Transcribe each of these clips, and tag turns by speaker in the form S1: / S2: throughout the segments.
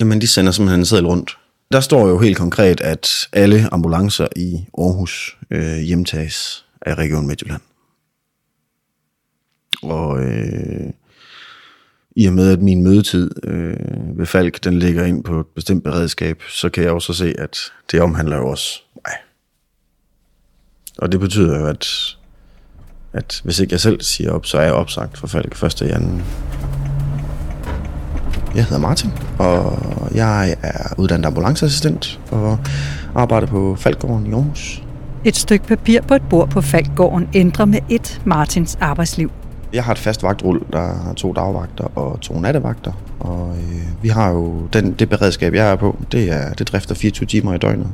S1: Jamen, de sender simpelthen en seddel rundt. Der står jo helt konkret, at alle ambulancer i Aarhus øh, hjemtages af Region Midtjylland. Og øh, i og med, at min mødetid øh, ved Falk, den ligger ind på et bestemt beredskab, så kan jeg også se, at det omhandler jo også mig. Og det betyder jo, at, at hvis ikke jeg selv siger op, så er jeg opsagt for Falk 1. januar. Jeg hedder Martin, og jeg er uddannet ambulanceassistent og arbejder på Falkgården i Aarhus.
S2: Et stykke papir på et bord på Falkgården ændrer med et Martins arbejdsliv.
S1: Jeg har et fast vagtrul, der har to dagvagter og to nattevagter. Og øh, vi har jo den, det beredskab, jeg er på, det, er, det drifter 24 timer i døgnet.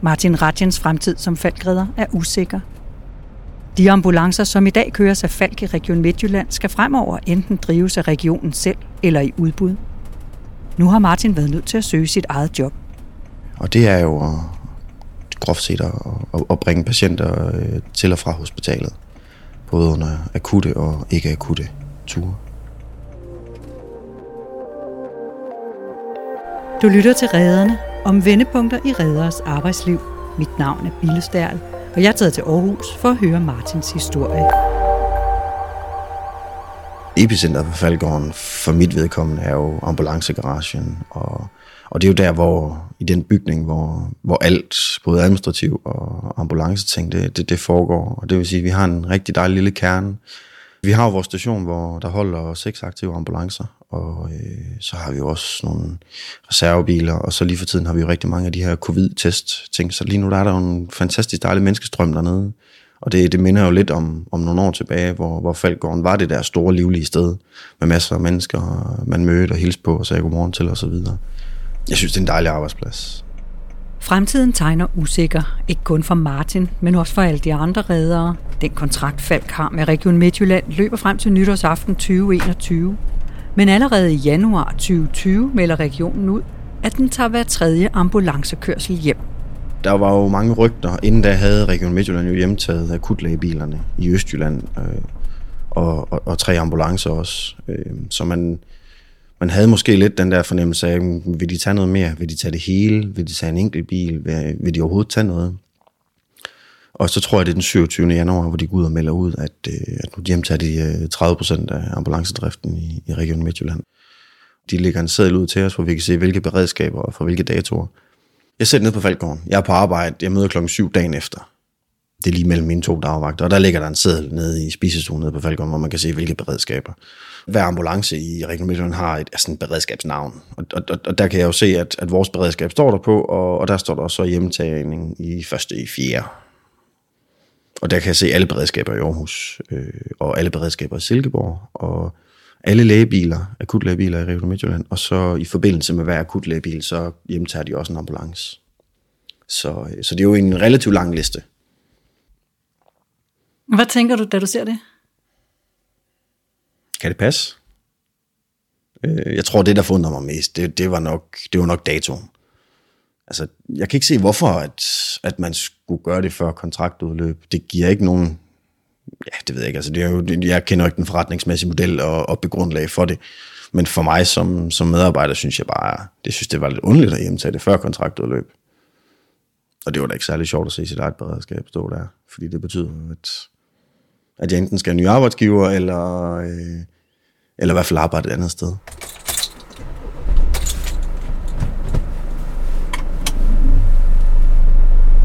S2: Martin Radjens fremtid som falkredder er usikker. De ambulancer, som i dag køres af Falk i Region Midtjylland, skal fremover enten drives af regionen selv eller i udbud. Nu har Martin været nødt til at søge sit eget job.
S1: Og det er jo at, groft set at, at, bringe patienter øh, til og fra hospitalet. Både under akutte og ikke akutte ture.
S2: Du lytter til Redderne om vendepunkter i redderes arbejdsliv. Mit navn er Bille Stærl, og jeg er taget til Aarhus for at høre Martins historie.
S1: Epicenter på Falgården for mit vedkommende er jo ambulancegaragen, og, og det er jo der, hvor i den bygning, hvor, hvor alt, både administrativ og ambulanceting, det, det, det foregår. Og det vil sige, at vi har en rigtig dejlig lille kerne. Vi har jo vores station, hvor der holder seks aktive ambulancer, og øh, så har vi jo også nogle reservebiler, og så lige for tiden har vi jo rigtig mange af de her covid-test-ting, så lige nu der er der jo en fantastisk dejlig menneskestrøm dernede. Og det, det minder jo lidt om, om nogle år tilbage, hvor, hvor Falkgården var det der store livlige sted, med masser af mennesker, man mødte og hilste på og sagde godmorgen til osv. Jeg synes, det er en dejlig arbejdsplads.
S2: Fremtiden tegner usikker, ikke kun for Martin, men også for alle de andre redere. Den kontrakt Falk har med Region Midtjylland løber frem til nytårsaften 2021. Men allerede i januar 2020 melder regionen ud, at den tager hver tredje ambulancekørsel hjem.
S1: Der var jo mange rygter. Inden da havde Region Midtjylland jo hjemtaget akutlægebilerne i Østjylland, øh, og, og, og tre ambulancer også. Øh, så man, man havde måske lidt den der fornemmelse af, mm, vil de tage noget mere? Vil de tage det hele? Vil de tage en enkelt bil? Vil, vil de overhovedet tage noget? Og så tror jeg, det er den 27. januar, hvor de går ud og melder ud, at, øh, at nu hjemtager de øh, 30 procent af ambulancedriften i, i Region Midtjylland. De lægger en seddel ud til os, hvor vi kan se, hvilke beredskaber og fra hvilke datoer. Jeg sætter ned på Falkgården. Jeg er på arbejde. Jeg møder klokken 7 dagen efter. Det er lige mellem mine to dagvagter. Og der ligger der en seddel nede i spisestuen nede på Falkgården, hvor man kan se, hvilke beredskaber. Hver ambulance i Region Midtjylland har et sådan beredskabsnavn. Og, og, og, og, der kan jeg jo se, at, at vores beredskab står der på, og, og der står der også så hjemtagning i første i fjerde. Og der kan jeg se alle beredskaber i Aarhus, øh, og alle beredskaber i Silkeborg, og alle lægebiler, akutlægebiler i Region Midtjylland, og så i forbindelse med hver akutlægebil, så hjemtager de også en ambulance. Så, øh, så det er jo en relativt lang liste.
S2: Hvad tænker du, da du ser det?
S1: Kan det passe? Øh, jeg tror, det, der forundrer mig mest, det, det, var nok, det var nok datoen. Altså, jeg kan ikke se, hvorfor at, at man skulle gøre det før kontraktudløb. Det giver ikke nogen... Ja, det ved jeg ikke. Altså, det er jo, jeg kender ikke den forretningsmæssige model og, og begrundlag for det. Men for mig som, som medarbejder, synes jeg bare, det synes det var lidt underligt at hjemtage det før kontraktudløb. Og det var da ikke særlig sjovt at se sit eget beredskab stå der. Fordi det betyder, at, at jeg enten skal have en ny arbejdsgiver, eller, øh, eller i hvert fald arbejde et andet sted.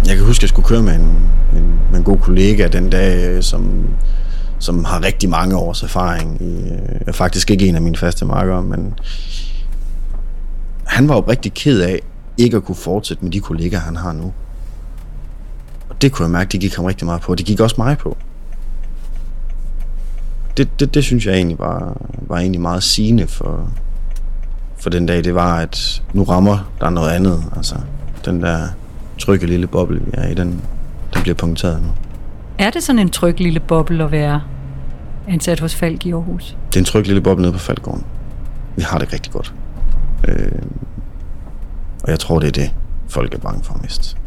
S1: Jeg kan huske, at jeg skulle køre med en, en, med en god kollega den dag, øh, som, som har rigtig mange års erfaring. I, øh, er faktisk ikke en af mine faste markere, men han var jo rigtig ked af ikke at kunne fortsætte med de kollegaer, han har nu. Og det kunne jeg mærke, det gik ham rigtig meget på. Det gik også mig på. Det, det, det synes jeg egentlig var, var egentlig meget sigende for, for den dag. Det var, at nu rammer der noget andet. Altså, den der trygge lille boble, vi er i, den, den bliver punkteret nu.
S2: Er det sådan en tryg lille boble at være ansat hos Falk i Aarhus?
S1: Det er en tryg lille boble nede på Falkgården. Vi har det rigtig godt. Øh, og jeg tror, det er det, folk er bange for mest.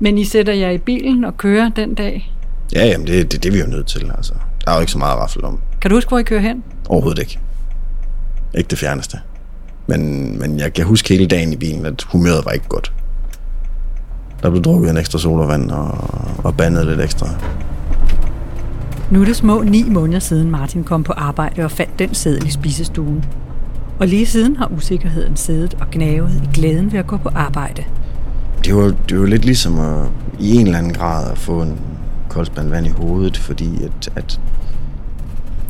S2: Men I sætter jer i bilen og kører den dag?
S1: Ja, jamen det, det, det er vi jo nødt til. Altså. Der er jo ikke så meget at om.
S2: Kan du huske, hvor I kører hen?
S1: Overhovedet ikke. Ikke det fjerneste. Men, men jeg kan huske hele dagen i bilen, at humøret var ikke godt. Der blev drukket en ekstra sodavand og, og bandet lidt ekstra.
S2: Nu er det små ni måneder siden Martin kom på arbejde og fandt den seddel i spisestuen. Og lige siden har usikkerheden siddet og gnavet i glæden ved at gå på arbejde.
S1: Det var, det var lidt ligesom at, i en eller anden grad at få en koldspand vand i hovedet, fordi at, at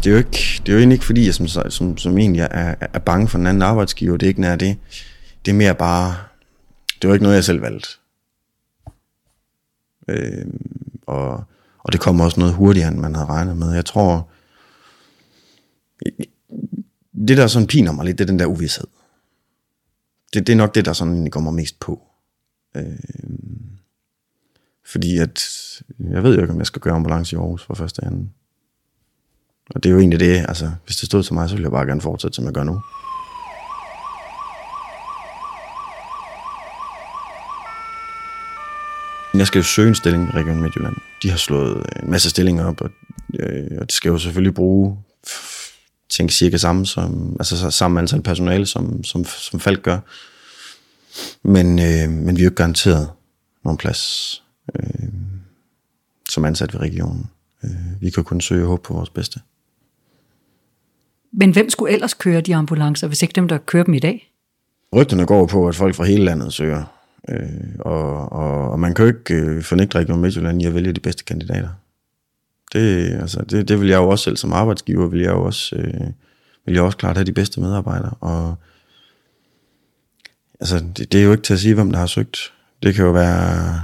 S1: det er jo ikke, det er jo egentlig ikke fordi, jeg som, som, som egentlig er, er bange for en anden arbejdsgiver. Det er ikke nær det. Det er mere bare, det var ikke noget, jeg selv valgte. Øh, og, og det kommer også noget hurtigere, end man havde regnet med. Jeg tror, det der sådan piner mig lidt, det er den der uvidshed. Det, det er nok det, der sådan går mig mest på. Øh, fordi at, jeg ved jo ikke, om jeg skal gøre ambulance i Aarhus for første anden. Og det er jo egentlig det, altså, hvis det stod til mig, så ville jeg bare gerne fortsætte, som jeg gør nu. Jeg skal jo søge en stilling i Region Midtjylland. De har slået en masse stillinger op, og, øh, og de skal jo selvfølgelig bruge tænke cirka samme, som, altså samme antal personale, som, som, som Falk gør. Men, øh, men vi er jo ikke garanteret nogen plads øh, som ansat ved regionen. Øh, vi kan kun søge og håbe på vores bedste.
S2: Men hvem skulle ellers køre de ambulancer, hvis ikke dem, der kører dem i dag?
S1: Rygterne går på, at folk fra hele landet søger. Øh, og, og, og man kan jo ikke øh, fornægte Region Midtjylland i at vælge de bedste kandidater. Det, altså, det, det vil jeg jo også selv som arbejdsgiver, vil jeg jo også, øh, vil jeg også klart have de bedste medarbejdere. Og altså, det, det er jo ikke til at sige, hvem der har søgt. Det kan jo være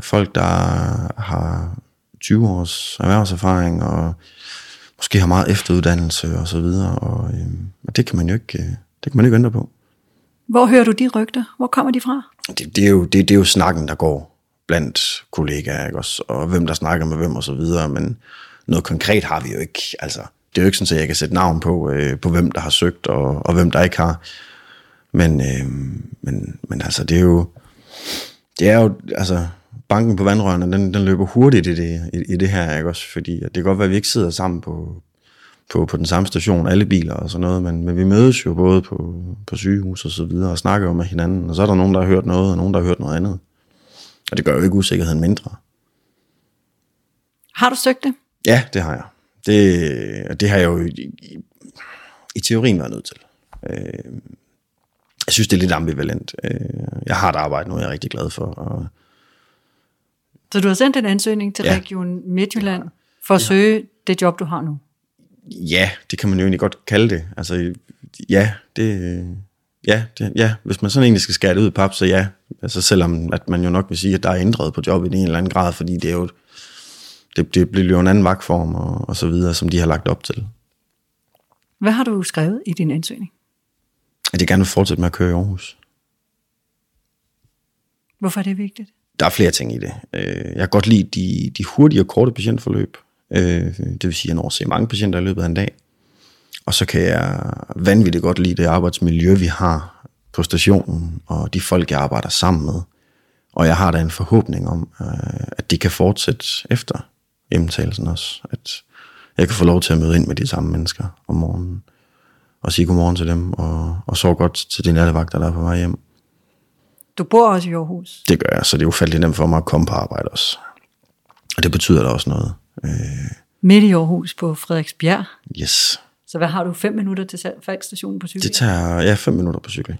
S1: folk, der har 20 års erhvervserfaring, og måske har meget efteruddannelse og så videre, og, øh, og det kan man jo ikke, øh, det kan man ikke ændre på.
S2: Hvor hører du de rygter? Hvor kommer de fra?
S1: Det, det, er, jo, det, det er jo snakken, der går blandt kollegaer, ikke? Også, og hvem der snakker med hvem og så videre, men noget konkret har vi jo ikke. Altså, det er jo ikke sådan, at jeg kan sætte navn på, øh, på hvem der har søgt, og, og hvem der ikke har. Men, øh, men, men altså, det er jo, det er jo, altså, banken på vandrørene, den, den løber hurtigt i det, i, i det her, ikke også? Fordi det kan godt være, at vi ikke sidder sammen på, på, på den samme station, alle biler og sådan noget, men, men vi mødes jo både på, på sygehus og så videre, og snakker jo med hinanden, og så er der nogen, der har hørt noget, og nogen, der har hørt noget andet. Og det gør jo ikke usikkerheden mindre.
S2: Har du søgt det?
S1: Ja, det har jeg. Det, det har jeg jo i, i, i teorien været nødt til. Øh, jeg synes, det er lidt ambivalent. Øh, jeg har et arbejde nu, jeg er rigtig glad for, og
S2: så du har sendt en ansøgning til ja. Region Midtjylland for at ja. søge det job, du har nu?
S1: Ja, det kan man jo egentlig godt kalde det. Altså, ja, det, ja, det, ja, hvis man sådan egentlig skal skære det ud i pap, så ja. Altså selvom at man jo nok vil sige, at der er ændret på jobbet i en eller anden grad, fordi det er jo, det, det bliver jo en anden vagtform og, og så videre, som de har lagt op til.
S2: Hvad har du skrevet i din ansøgning?
S1: At jeg gerne vil fortsætte med at køre i Aarhus.
S2: Hvorfor er det vigtigt?
S1: Der er flere ting i det. Øh, jeg kan godt lide de, de hurtige og korte patientforløb. Øh, det vil sige, at jeg når at se mange patienter i løbet af en dag. Og så kan jeg vanvittigt godt lide det arbejdsmiljø, vi har på stationen, og de folk, jeg arbejder sammen med. Og jeg har da en forhåbning om, øh, at det kan fortsætte efter hjemtagelsen også. At jeg kan få lov til at møde ind med de samme mennesker om morgenen, og sige godmorgen til dem, og, og så godt til de nattevagter, der er på vej hjem.
S2: Du bor også i Aarhus?
S1: Det gør jeg, så det er ufattelig nemt for mig at komme på arbejde også. Og det betyder da også noget. Øh...
S2: Midt i Aarhus på Frederiksbjerg?
S1: Yes.
S2: Så hvad har du, fem minutter til Falkstationen på cykel?
S1: Det tager, ja, fem minutter på cykel.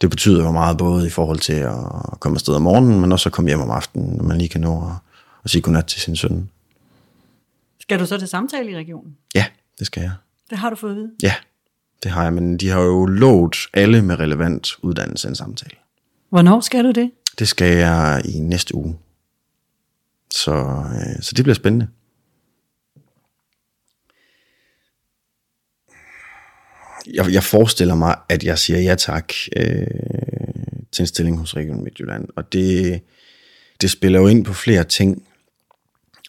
S1: Det betyder jo meget både i forhold til at komme afsted om morgenen, men også at komme hjem om aftenen, når man lige kan nå at, at sige godnat til sin søn.
S2: Skal du så til samtale i regionen?
S1: Ja, det skal jeg.
S2: Det har du fået at vide?
S1: Ja, det har jeg, men de har jo lovet alle med relevant uddannelse en samtale.
S2: Hvornår skal du det?
S1: Det skal jeg i næste uge. Så, øh, så det bliver spændende. Jeg, jeg forestiller mig, at jeg siger ja tak øh, til en stilling hos Region Midtjylland. Og det, det spiller jo ind på flere ting.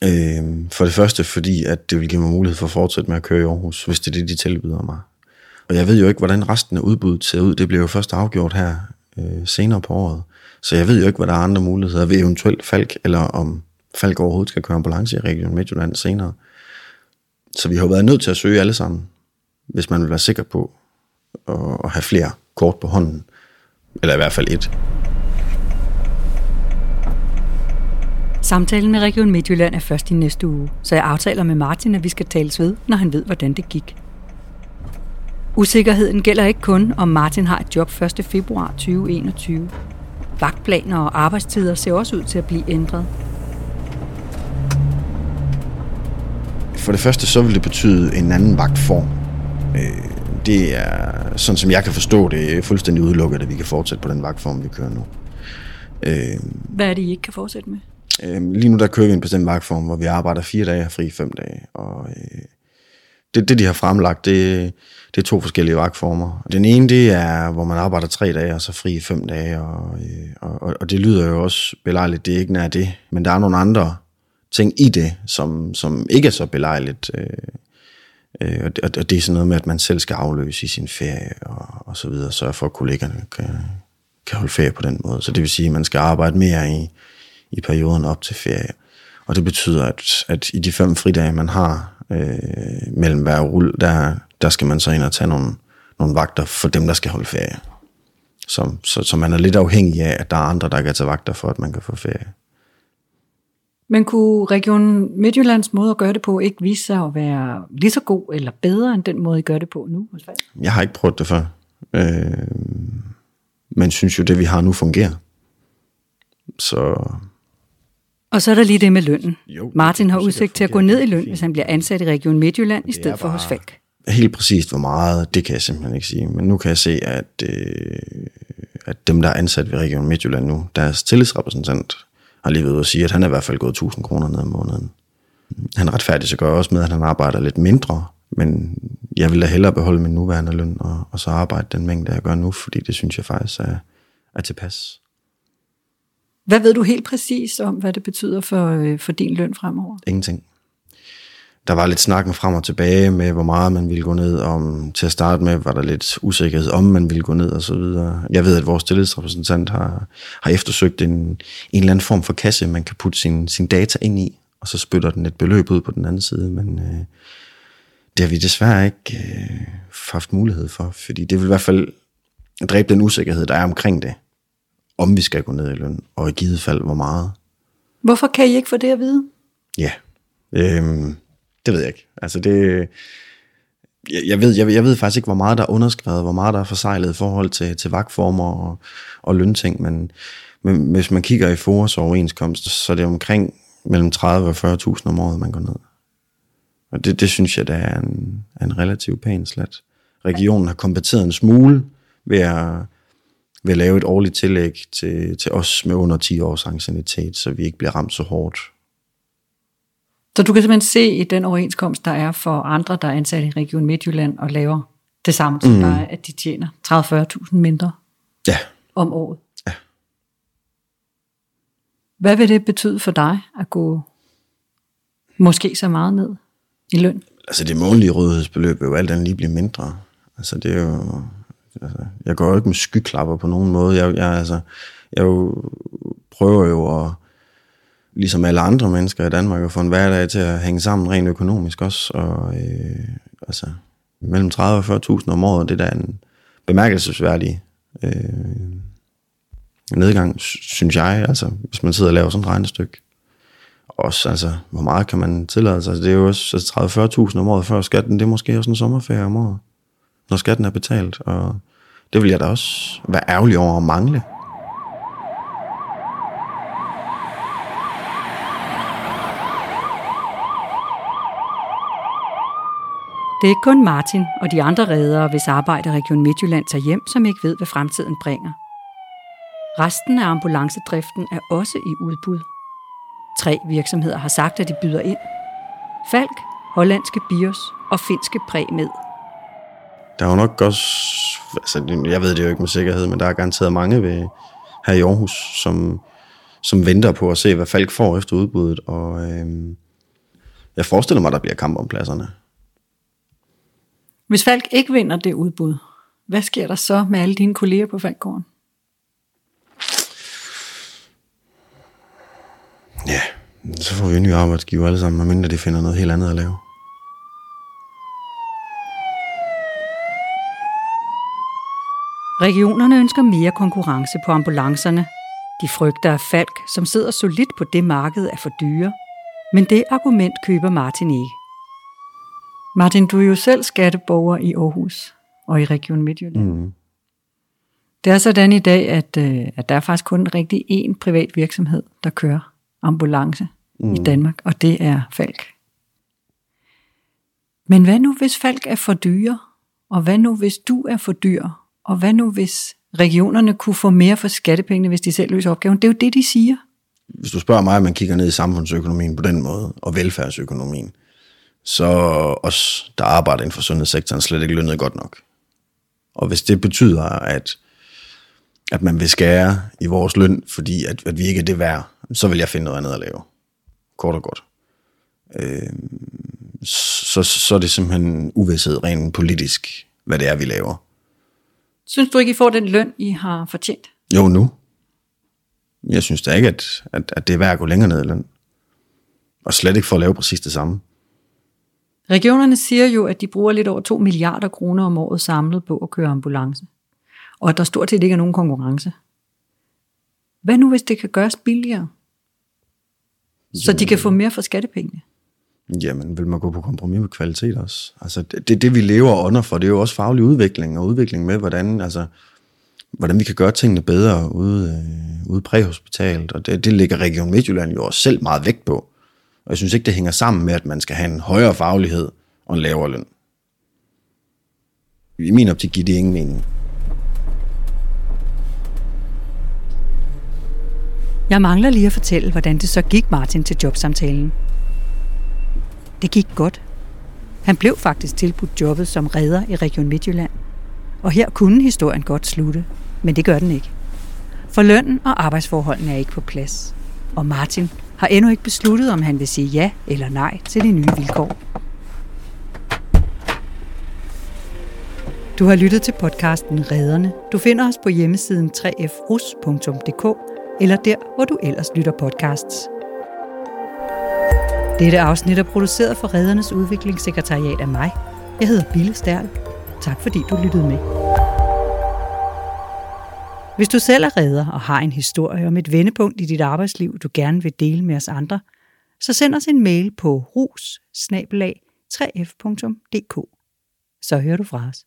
S1: Øh, for det første, fordi at det vil give mig mulighed for at fortsætte med at køre i Aarhus, hvis det er det, de tilbyder mig. Og jeg ved jo ikke, hvordan resten af udbuddet ser ud. Det bliver jo først afgjort her øh, senere på året. Så jeg ved jo ikke, hvad der er andre muligheder ved eventuelt Falk, eller om Falk overhovedet skal køre ambulance i Region Midtjylland senere. Så vi har været nødt til at søge alle sammen, hvis man vil være sikker på, at, og have flere kort på hånden. Eller i hvert fald et.
S2: Samtalen med Region Midtjylland er først i næste uge, så jeg aftaler med Martin, at vi skal tales ved, når han ved, hvordan det gik. Usikkerheden gælder ikke kun, om Martin har et job 1. februar 2021. Vagtplaner og arbejdstider ser også ud til at blive ændret.
S1: For det første så vil det betyde en anden vagtform. Øh, det er, sådan som jeg kan forstå det, fuldstændig udelukket, at vi kan fortsætte på den vagtform, vi kører nu.
S2: Øh, Hvad er det, I ikke kan fortsætte med?
S1: Øh, lige nu der kører vi en bestemt vagtform, hvor vi arbejder fire dage og fri fem dage. Og det, det, de har fremlagt, det, det er to forskellige vagtformer. Den ene, det er, hvor man arbejder tre dage, og så fri fem dage. Øh, og, og, og det lyder jo også belejligt, det er ikke nær det. Men der er nogle andre ting i det, som, som ikke er så belejligt. Øh, øh, og, det, og det er sådan noget med, at man selv skal afløse i sin ferie og, og så videre, sørge for at kollegerne kan, kan holde ferie på den måde. Så det vil sige, at man skal arbejde mere i, i perioden op til ferie. Og det betyder, at, at i de fem fridage, man har øh, mellem hver rull, der, der skal man så ind og tage nogle, nogle vagter for dem, der skal holde ferie. Så, så, så man er lidt afhængig af, at der er andre, der kan tage vagter for, at man kan få ferie.
S2: Men kunne Region Midtjyllands måde at gøre det på ikke vise sig at være lige så god eller bedre end den måde, I gør det på nu?
S1: Jeg har ikke prøvet det før. Øh, men synes jo, det vi har nu fungerer. Så
S2: og så er der lige det med lønnen. Jo, Martin har udsigt til at gå ned i løn, hvis han bliver ansat i Region Midtjylland i stedet for hos Falk.
S1: Helt præcist hvor meget, det kan jeg simpelthen ikke sige. Men nu kan jeg se, at, øh, at dem, der er ansat ved Region Midtjylland nu, deres tillidsrepræsentant, har lige ved at sige, at han er i hvert fald gået 1000 kroner ned om måneden. Han retfærdigt så gør også med, at han arbejder lidt mindre, men jeg vil da hellere beholde min nuværende løn og, og så arbejde den mængde, jeg gør nu, fordi det synes jeg faktisk er, er tilpas.
S2: Hvad ved du helt præcis om, hvad det betyder for, øh, for din løn fremover?
S1: Ingenting. Der var lidt snakken frem og tilbage med, hvor meget man ville gå ned. Om, til at starte med var der lidt usikkerhed om, man ville gå ned og så videre. Jeg ved, at vores tillidsrepræsentant har, har eftersøgt en, en eller anden form for kasse, man kan putte sin, sin data ind i, og så spytter den et beløb ud på den anden side. Men øh, det har vi desværre ikke øh, haft mulighed for, fordi det vil i hvert fald dræbe den usikkerhed, der er omkring det om vi skal gå ned i løn, og i givet fald, hvor meget.
S2: Hvorfor kan I ikke få det at vide?
S1: Ja, øhm, det ved jeg ikke. Altså det, jeg, jeg, ved, jeg, jeg ved faktisk ikke, hvor meget der er underskrevet, hvor meget der er forsejlet i forhold til, til vagtformer og, og lønting, men, men hvis man kigger i forårs overenskomst, så er det omkring mellem 30 og 40.000 om året, man går ned. Og det, det synes jeg, der er en, en relativt pæn slat. Regionen har kompenseret en smule ved at vil lave et årligt tillæg til, til os med under 10 års ancienitet, så vi ikke bliver ramt så hårdt.
S2: Så du kan simpelthen se i den overenskomst, der er for andre, der er ansat i Region Midtjylland og laver det samme som mm. dig, at de tjener 30-40.000 mindre
S1: ja.
S2: om året.
S1: Ja.
S2: Hvad vil det betyde for dig at gå måske så meget ned i løn?
S1: Altså det månedlige rådighedsbeløb vil jo alt andet lige blive mindre. Altså det er jo Altså, jeg går jo ikke med skyklapper på nogen måde. Jeg, jeg, altså, jeg jo, prøver jo at, ligesom alle andre mennesker i Danmark, at få en hverdag til at hænge sammen rent økonomisk også. Og, øh, altså, mellem 30 og 40.000 om året, det er da en bemærkelsesværdig øh, nedgang, synes jeg, altså, hvis man sidder og laver sådan et regnestykke. Også, altså, hvor meget kan man tillade sig? Altså, det er jo også altså 30-40.000 om året før skatten, det er måske også en sommerferie om året når skatten er betalt, og det vil jeg da også være ærgerlig over at mangle.
S2: Det er ikke kun Martin og de andre redere, hvis arbejde Region Midtjylland tager hjem, som ikke ved, hvad fremtiden bringer. Resten af ambulancedriften er også i udbud. Tre virksomheder har sagt, at de byder ind. Falk, hollandske Bios og finske Præmed.
S1: Der er jo nok også, altså jeg ved det jo ikke med sikkerhed, men der er garanteret mange ved, her i Aarhus, som, som venter på at se, hvad Falk får efter udbuddet, og øhm, jeg forestiller mig, der bliver kamp om pladserne.
S2: Hvis Falk ikke vinder det udbud, hvad sker der så med alle dine kolleger på Falkgården?
S1: Ja, så får vi en ny arbejdsgiver alle sammen, medmindre de finder noget helt andet at lave.
S2: Regionerne ønsker mere konkurrence på ambulancerne. De frygter, at Falk, som sidder solidt på det marked, er for dyre. Men det argument køber Martin ikke. Martin, du er jo selv skatteborger i Aarhus og i Region Midtjylland. Mm. Det er sådan i dag, at, øh, at der er faktisk kun rigtig én privat virksomhed, der kører ambulance mm. i Danmark, og det er Falk. Men hvad nu, hvis Falk er for dyre? Og hvad nu, hvis du er for dyr? Og hvad nu, hvis regionerne kunne få mere for skattepengene, hvis de selv løser opgaven? Det er jo det, de siger.
S1: Hvis du spørger mig, at man kigger ned i samfundsøkonomien på den måde, og velfærdsøkonomien, så os, der arbejder inden for sundhedssektoren, slet ikke lønnet godt nok. Og hvis det betyder, at, at man vil skære i vores løn, fordi at, at vi ikke er det værd, så vil jeg finde noget andet at lave. Kort og godt. Øh, så, så er det simpelthen uvidshed rent politisk, hvad det er, vi laver.
S2: Synes du ikke, I får den løn, I har fortjent?
S1: Jo, nu. Jeg synes da ikke, at, at, at det er værd at gå længere ned i løn. Og slet ikke for at lave præcis det samme.
S2: Regionerne siger jo, at de bruger lidt over 2 milliarder kroner om året samlet på at køre ambulance. Og at der stort set ikke er nogen konkurrence. Hvad nu, hvis det kan gøres billigere? Så de kan få mere for skattepengene?
S1: Jamen, vil man gå på kompromis med kvalitet også? Altså, det, det, det vi lever under for, det er jo også faglig udvikling, og udvikling med, hvordan, altså, hvordan vi kan gøre tingene bedre ude, øh, ude præhospitalt, og det, det ligger Region Midtjylland jo også selv meget vægt på. Og jeg synes ikke, det hænger sammen med, at man skal have en højere faglighed og en lavere løn. I min optik giver det ingen mening.
S2: Jeg mangler lige at fortælle, hvordan det så gik Martin til jobsamtalen. Det gik godt. Han blev faktisk tilbudt jobbet som redder i Region Midtjylland. Og her kunne historien godt slutte, men det gør den ikke. For lønnen og arbejdsforholdene er ikke på plads. Og Martin har endnu ikke besluttet, om han vil sige ja eller nej til de nye vilkår. Du har lyttet til podcasten Redderne. Du finder os på hjemmesiden 3frus.dk eller der, hvor du ellers lytter podcasts. Dette afsnit er produceret for Redernes Udviklingssekretariat af mig. Jeg hedder Bille Stærl. Tak fordi du lyttede med. Hvis du selv er redder og har en historie om et vendepunkt i dit arbejdsliv, du gerne vil dele med os andre, så send os en mail på rus 3 fdk Så hører du fra os.